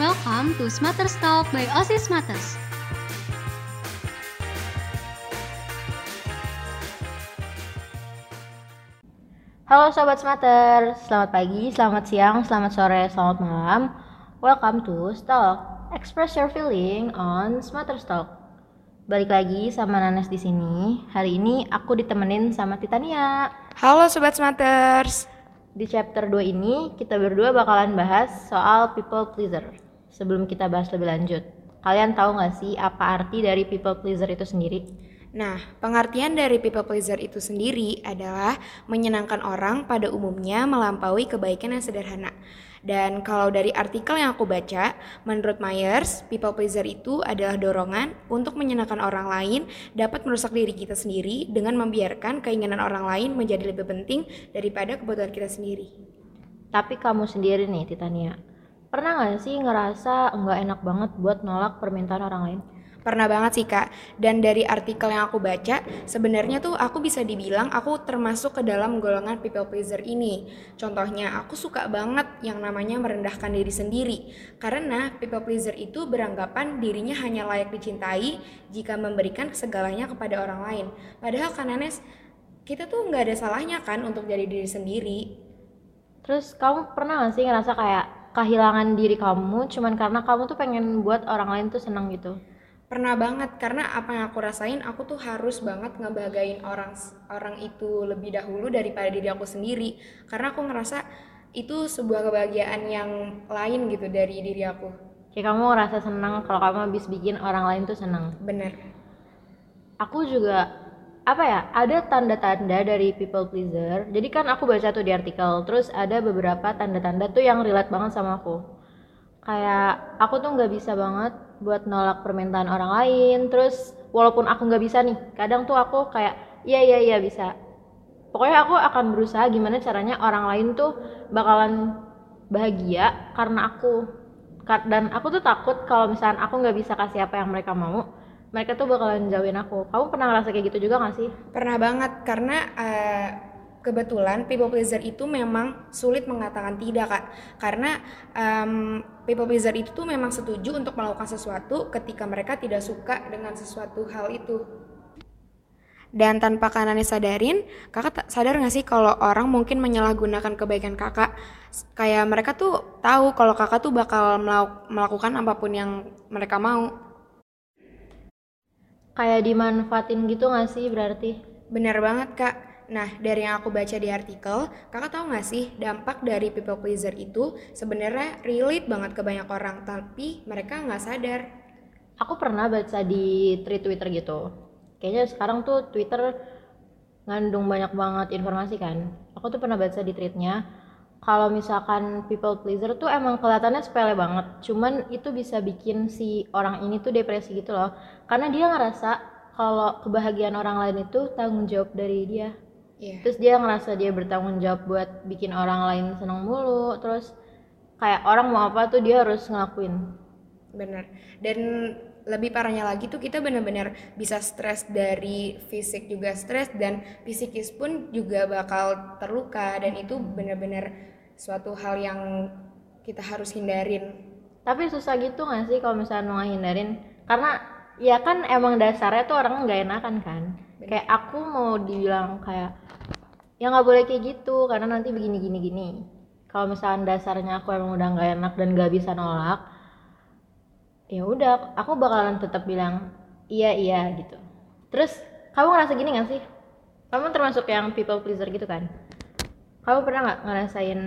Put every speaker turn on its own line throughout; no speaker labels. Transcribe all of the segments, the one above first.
Welcome to Smatters Talk by OSIS Matters.
Halo Sobat Smatter, selamat pagi, selamat siang, selamat sore, selamat malam. Welcome to Stalk. Express your feeling on Smatter Talk. Balik lagi sama Nanes di sini. Hari ini aku ditemenin sama Titania.
Halo Sobat Smatters
Di chapter 2 ini kita berdua bakalan bahas soal people pleaser. Sebelum kita bahas lebih lanjut, kalian tahu nggak sih apa arti dari people pleaser itu sendiri?
Nah, pengertian dari people pleaser itu sendiri adalah menyenangkan orang pada umumnya melampaui kebaikan yang sederhana. Dan kalau dari artikel yang aku baca, menurut Myers, people pleaser itu adalah dorongan untuk menyenangkan orang lain dapat merusak diri kita sendiri dengan membiarkan keinginan orang lain menjadi lebih penting daripada kebutuhan kita sendiri.
Tapi kamu sendiri nih Titania, pernah nggak sih ngerasa nggak enak banget buat nolak permintaan orang lain?
Pernah banget sih kak, dan dari artikel yang aku baca, sebenarnya tuh aku bisa dibilang aku termasuk ke dalam golongan people pleaser ini. Contohnya, aku suka banget yang namanya merendahkan diri sendiri, karena people pleaser itu beranggapan dirinya hanya layak dicintai jika memberikan segalanya kepada orang lain. Padahal kan Anes, kita tuh nggak ada salahnya kan untuk jadi diri sendiri.
Terus kamu pernah gak sih ngerasa kayak kehilangan diri kamu cuman karena kamu tuh pengen buat orang lain tuh senang gitu?
Pernah banget karena apa yang aku rasain aku tuh harus banget ngebagain orang orang itu lebih dahulu daripada diri aku sendiri karena aku ngerasa itu sebuah kebahagiaan yang lain gitu dari diri aku.
Kayak kamu ngerasa senang kalau kamu habis bikin orang lain tuh senang.
Bener.
Aku juga apa ya ada tanda-tanda dari people pleaser. Jadi kan aku baca tuh di artikel terus ada beberapa tanda-tanda tuh yang relate banget sama aku. Kayak aku tuh nggak bisa banget buat nolak permintaan orang lain terus walaupun aku nggak bisa nih kadang tuh aku kayak iya iya iya bisa. Pokoknya aku akan berusaha gimana caranya orang lain tuh bakalan bahagia karena aku. Dan aku tuh takut kalau misalnya aku nggak bisa kasih apa yang mereka mau mereka tuh bakalan jauhin aku. Kamu pernah ngerasa kayak gitu juga gak sih?
Pernah banget karena uh, kebetulan people pleaser itu memang sulit mengatakan tidak kak. Karena um, people pleaser itu tuh memang setuju untuk melakukan sesuatu ketika mereka tidak suka dengan sesuatu hal itu. Dan tanpa kanannya sadarin kakak sadar gak sih kalau orang mungkin menyalahgunakan kebaikan kakak? Kayak mereka tuh tahu kalau kakak tuh bakal melakukan apa pun yang mereka mau
kayak dimanfaatin gitu gak sih berarti?
Bener banget kak. Nah dari yang aku baca di artikel, kakak tahu gak sih dampak dari people pleaser itu sebenarnya relate banget ke banyak orang, tapi mereka nggak sadar.
Aku pernah baca di tweet Twitter gitu. Kayaknya sekarang tuh Twitter ngandung banyak banget informasi kan. Aku tuh pernah baca di tweetnya, kalau misalkan people pleaser tuh emang kelihatannya sepele banget. Cuman itu bisa bikin si orang ini tuh depresi gitu loh. Karena dia ngerasa kalau kebahagiaan orang lain itu tanggung jawab dari dia. Yeah. terus dia ngerasa dia bertanggung jawab buat bikin orang lain senang mulu. Terus kayak orang mau apa tuh dia harus ngelakuin.
Bener. Dan lebih parahnya lagi tuh kita bener-bener bisa stres dari fisik juga stres dan psikis pun juga bakal terluka dan itu bener-bener suatu hal yang kita harus hindarin.
Tapi susah gitu gak sih kalau misalnya mau hindarin karena ya kan emang dasarnya tuh orang nggak enakan kan? Bener. kayak aku mau dibilang kayak ya nggak boleh kayak gitu karena nanti begini gini gini. Kalau misalnya dasarnya aku emang udah nggak enak dan nggak bisa nolak ya udah aku bakalan tetap bilang iya iya gitu. Terus kamu ngerasa gini gak sih? Kamu termasuk yang people pleaser gitu kan kamu pernah nggak ngerasain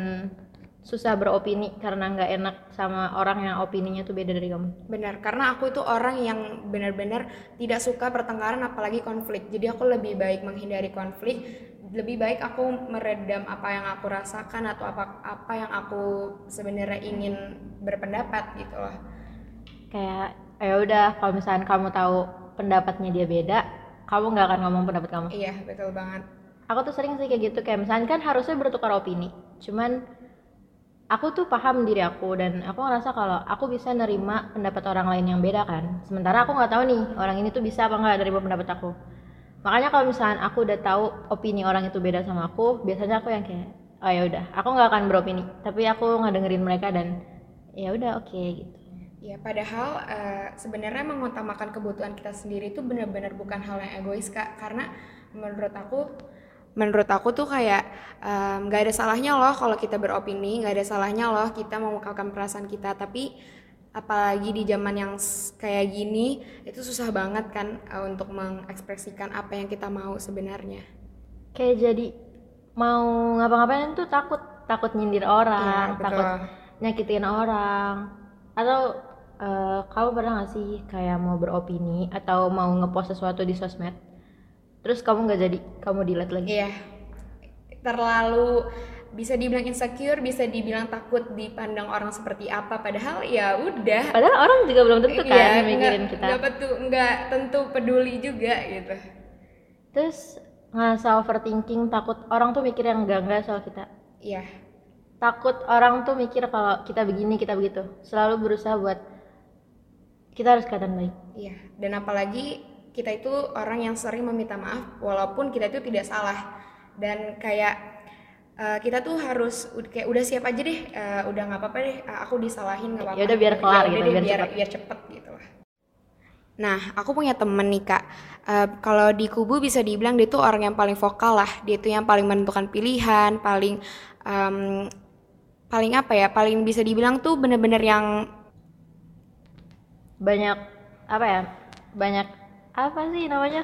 susah beropini karena nggak enak sama orang yang opininya tuh beda dari kamu?
Benar, karena aku itu orang yang benar-benar tidak suka pertengkaran apalagi konflik. Jadi aku lebih baik menghindari konflik, lebih baik aku meredam apa yang aku rasakan atau apa apa yang aku sebenarnya ingin berpendapat gitu loh.
Kayak ya udah kalau misalnya kamu tahu pendapatnya dia beda, kamu nggak akan ngomong pendapat kamu.
Iya, betul banget
aku tuh sering sih kayak gitu kayak misalnya kan harusnya bertukar opini cuman aku tuh paham diri aku dan aku ngerasa kalau aku bisa nerima pendapat orang lain yang beda kan. Sementara aku nggak tahu nih orang ini tuh bisa apa nggak nerima pendapat aku. Makanya kalau misalnya aku udah tahu opini orang itu beda sama aku biasanya aku yang kayak oh ya udah aku nggak akan beropini tapi aku nggak dengerin mereka dan ya udah oke gitu.
Ya, padahal eh, sebenarnya mengutamakan kebutuhan kita sendiri itu benar-benar bukan hal yang egois kak. Karena menurut aku, menurut aku tuh kayak nggak ada salahnya loh kalau kita beropini, nggak ada salahnya loh kita mengungkapkan perasaan kita. Tapi apalagi di zaman yang kayak gini, itu susah banget kan eh, untuk mengekspresikan apa yang kita mau sebenarnya.
kayak jadi mau ngapa-ngapain tuh takut takut nyindir orang
Iya,
takut nyakitin orang atau eh, kamu pernah gak sih kayak mau beropini atau mau ngepost sesuatu di sosmed terus kamu nggak jadi kamu delete lagi
Iya, terlalu bisa dibilang insecure, bisa dibilang takut dipandang orang seperti apa. Padahal ya udah.
padahal orang juga belum tentu kan
Iya,
mikirin
nggak-
kita
nggak betul- nggak tentu peduli juga gitu.
terus ngerasa overthinking takut orang tuh mikir yang enggak-enggak soal kita
Iya,
takut orang tuh mikir kalau kita begini kita begitu selalu berusaha buat kita harus kelihatan baik
iya. Dan apalagi kita itu orang yang sering meminta maaf, walaupun kita itu tidak salah. Dan kayak eh, kita tuh harus kayak udah siap aja deh, eh, udah nggak apa-apa deh, eh, aku disalahin nggak apa-apa.
Ya udah biar kelar gitu,
deh,
biar
biar
cepet.
biar cepet gitu lah. Nah, aku punya temen nih kak. Eh, kalau di kubu bisa dibilang dia tuh orang yang paling vokal lah. Dia tuh yang paling menentukan pilihan, paling em, paling apa ya? Paling bisa dibilang tuh bener-bener yang
banyak apa ya banyak apa sih namanya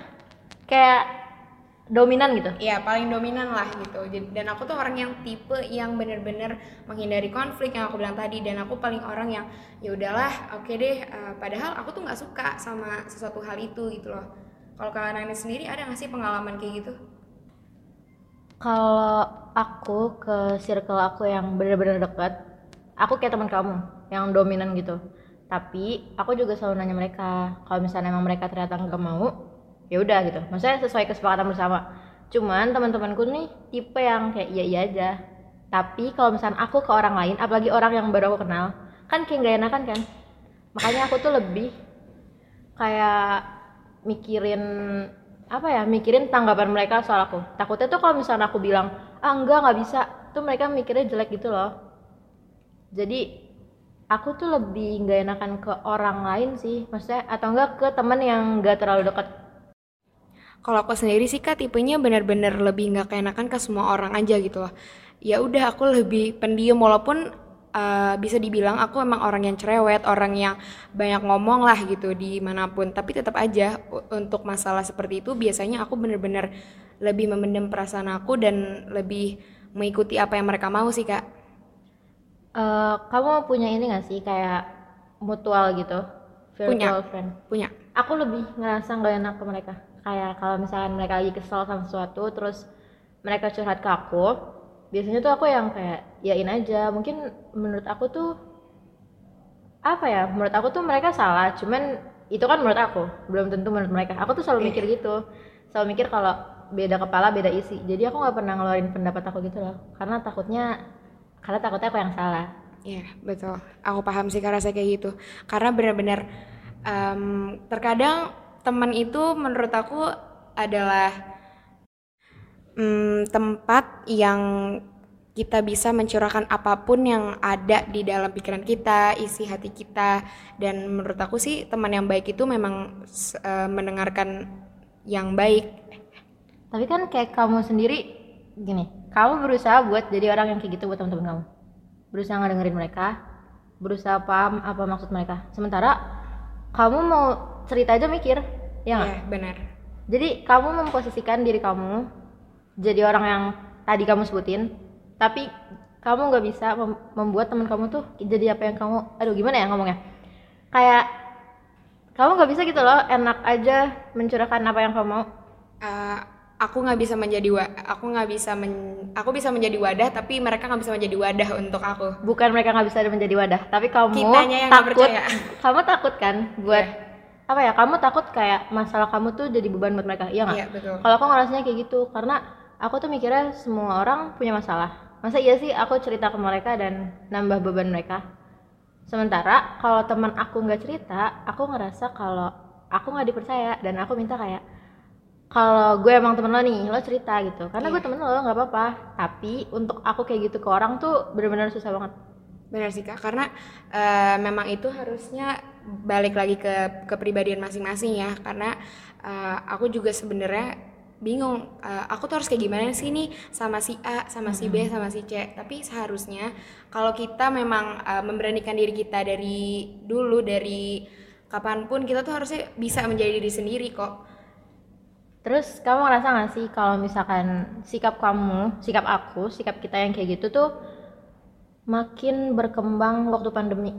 kayak dominan gitu
ya paling dominan lah gitu. Dan aku tuh orang yang tipe yang bener-bener menghindari konflik yang aku bilang tadi. Dan aku paling orang yang ya udahlah, oke deh. eh, padahal aku tuh nggak suka sama sesuatu hal itu gitu loh. Kalau kalian sendiri ada nggak sih pengalaman kayak gitu?
kalau aku ke circle aku yang bener-bener dekat aku kayak teman kamu yang dominan gitu tapi aku juga selalu nanya mereka kalau misalnya emang mereka ternyata nggak mau ya udah gitu. Maksudnya sesuai kesepakatan bersama. Cuman teman-temanku nih tipe yang kayak iya iya aja. Tapi kalau misalnya aku ke orang lain apalagi orang yang baru aku kenal kan kayak nggak enakan kan? Makanya aku tuh lebih kayak mikirin apa ya mikirin tanggapan mereka soal aku. Takutnya tuh kalau misalnya aku bilang ah enggak nggak bisa tuh mereka mikirnya jelek gitu loh. Jadi aku tuh lebih nggak enakan ke orang lain sih maksudnya atau enggak ke teman yang nggak terlalu dekat
Kalau aku sendiri sih kak tipenya bener-bener lebih nggak keenakan ke semua orang aja gitu loh. Ya udah aku lebih pendiam walaupun uh, bisa dibilang aku emang orang yang cerewet, orang yang banyak ngomong lah gitu di mana pun. Tapi tetap aja untuk masalah seperti itu biasanya aku bener-bener lebih memendam perasaan aku dan lebih mengikuti apa yang mereka mau sih kak.
Eh, kamu punya ini gak sih kayak mutual gitu?
Punya.
virtual friend.
Punya.
aku lebih ngerasa nggak enak ke mereka. Kayak kalau misalkan mereka lagi kesel sama sesuatu terus mereka curhat ke aku biasanya tuh aku yang kayak yain aja. Mungkin menurut aku tuh apa ya menurut aku tuh mereka salah cuman itu kan menurut aku belum tentu menurut mereka. Aku tuh selalu mikir gitu. Selalu mikir kalau beda kepala beda isi. Jadi aku nggak pernah ngeluarin pendapat aku gitu loh. Karena takutnya karena takutnya aku yang salah
Iya betul. Aku paham sih karena saya kayak gitu. Karena benar-benar em, terkadang teman itu menurut aku adalah mm, tempat yang kita bisa mencurahkan apa pun yang ada di dalam pikiran kita, isi hati kita. Dan menurut aku sih teman yang baik itu memang eh, mendengarkan yang baik.
Tapi kan kayak kamu sendiri gini, kamu berusaha buat jadi orang yang kayak gitu buat teman-teman kamu. Berusaha ngedengerin mereka, berusaha paham apa maksud mereka. Sementara kamu mau cerita aja mikir, ya nggak?
Iya, benar.
Jadi kamu memposisikan diri kamu jadi orang yang tadi kamu sebutin, tapi kamu nggak bisa mem- membuat teman kamu tuh jadi apa yang kamu, aduh gimana ya ngomongnya? Kayak kamu nggak bisa gitu loh, enak aja mencurahkan apa yang kamu mau.
Eh, aku nggak bisa menjadi wa- aku nggak bisa men- aku bisa menjadi wadah tapi mereka nggak bisa menjadi wadah untuk aku
bukan mereka nggak bisa menjadi wadah tapi kamu
Kitanya yang
takut
percaya.
kamu takut kan buat
Iya.
apa ya kamu takut kayak masalah kamu tuh jadi beban buat mereka iya nggak
Iya, betul.
kalau aku ngerasanya kayak gitu karena aku tuh mikirnya semua orang punya masalah masa iya sih aku cerita ke mereka dan nambah beban mereka sementara kalau teman aku nggak cerita aku ngerasa kalau aku nggak dipercaya dan aku minta kayak kalau gue emang temen lo nih lo cerita gitu karena gue
Iya.
temen lo nggak apa-apa tapi untuk aku kayak gitu ke orang tuh bener-bener susah banget
Benar sih kak, karena uh, memang itu harusnya balik lagi ke kepribadian masing-masing ya. Karena uh, aku juga sebenarnya bingung, uh, aku tuh harus kayak gimana sih nih sama si A, sama si B, sama si C. Tapi seharusnya kalau kita memang uh, memberanikan diri kita dari dulu dari kapan pun kita tuh harusnya bisa menjadi diri sendiri kok.
Terus kamu ngerasa gak sih kalau misalkan sikap kamu, sikap aku, sikap kita yang kayak gitu tuh makin berkembang waktu pandemi.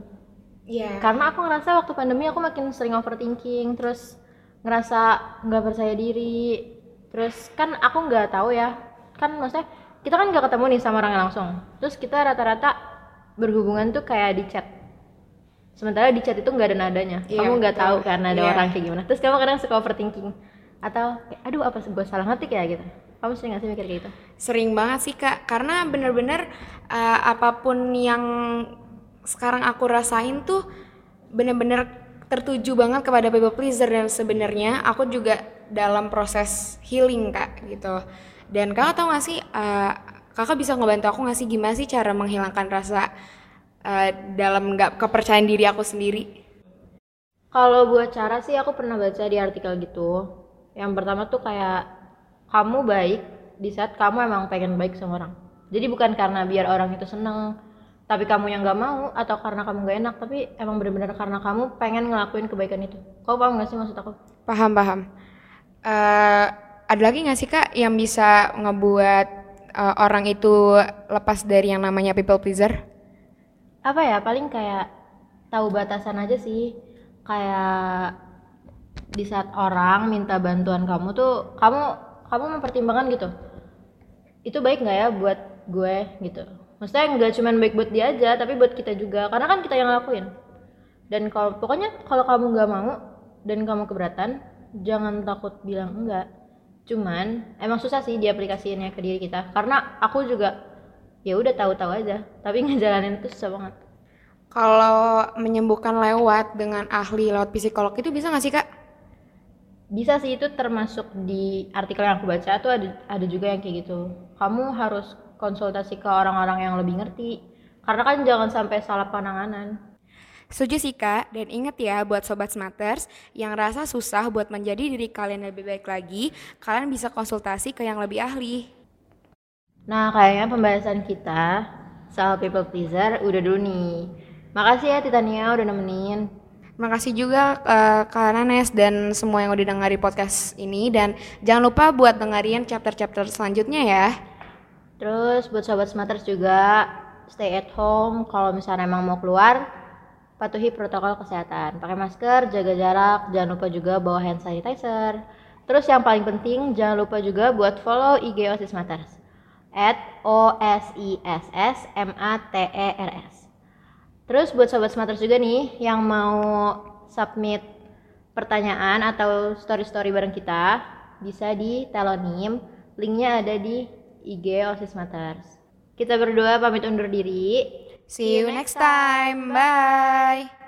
Iya.
Karena aku ngerasa waktu pandemi aku makin sering overthinking, terus ngerasa nggak percaya diri. Terus kan aku nggak tahu ya, kan maksudnya kita kan nggak ketemu nih sama orangnya langsung. Terus kita rata-rata berhubungan tuh kayak di chat. Sementara di chat itu nggak ada nadanya.
Iya,
kamu nggak tahu kan ada
Iya.
orang kayak gimana. Terus kamu kadang suka overthinking atau aduh apa gue salah ngetik ya gitu. Kamu sering gak sih mikir kayak gitu?
Sering banget sih kak, karena bener-bener uh, apa pun yang sekarang aku rasain tuh bener-bener tertuju banget kepada people pleaser dan sebenarnya aku juga dalam proses healing kak gitu. Dan kakak tau gak sih, uh, kakak bisa ngebantu aku gak sih gimana sih cara menghilangkan rasa uh, dalam nggak kepercayaan diri aku sendiri?
Kalau buat cara sih aku pernah baca di artikel gitu. Yang pertama tuh kayak kamu baik di saat kamu emang pengen baik sama orang. Jadi bukan karena biar orang itu seneng, tapi kamu yang nggak mau atau karena kamu nggak enak, tapi emang bener-bener karena kamu pengen ngelakuin kebaikan itu. Kau paham gak sih maksud aku?
Paham paham. Eh, ada lagi nggak sih kak yang bisa ngebuat eh, orang itu lepas dari yang namanya people pleaser?
Apa ya? Paling kayak tahu batasan aja sih. Kayak di saat orang minta bantuan kamu tuh kamu kamu mempertimbangkan gitu itu baik nggak ya buat gue? gitu. Maksudnya nggak cuman baik buat dia aja tapi buat kita juga karena kan kita yang ngelakuin. Dan kalau pokoknya kalau kamu nggak mau dan kamu keberatan jangan takut bilang enggak. Cuman emang susah sih diaplikasiinnya ke diri kita karena aku juga ya udah tahu-tahu aja tapi ngejalanin itu susah banget.
Kalau menyembuhkan lewat dengan ahli lewat psikolog itu bisa nggak sih kak?
Bisa sih itu termasuk di artikel yang aku baca tuh ada ada juga yang kayak gitu. Kamu harus konsultasi ke orang-orang yang lebih ngerti. Karena kan jangan sampai salah penanganan.
Setuju sih kak, dan inget ya buat Sobat Smarters yang rasa susah buat menjadi diri kalian lebih baik lagi, kalian bisa konsultasi ke yang lebih ahli.
nah kayaknya pembahasan kita soal people pleaser udah dulu nih. Makasih ya Titania udah nemenin
Makasih juga eh, Kak Nanes dan semua yang udah dengari podcast ini dan jangan lupa buat dengerin chapter-chapter selanjutnya ya.
Terus buat sobat smarters juga stay at home kalau misalnya emang mau keluar patuhi protokol kesehatan. Pakai masker, jaga jarak, jangan lupa juga bawa hand sanitizer. Terus yang paling penting jangan lupa juga buat follow IG OSIS Matters at O S I S S M A T E R S. Terus buat sobat smarters juga nih yang mau submit pertanyaan atau story-story bareng kita bisa di Telonim. Linknya ada di IG OSIS Matters. Kita berdua pamit undur diri.
See you next time. Bye.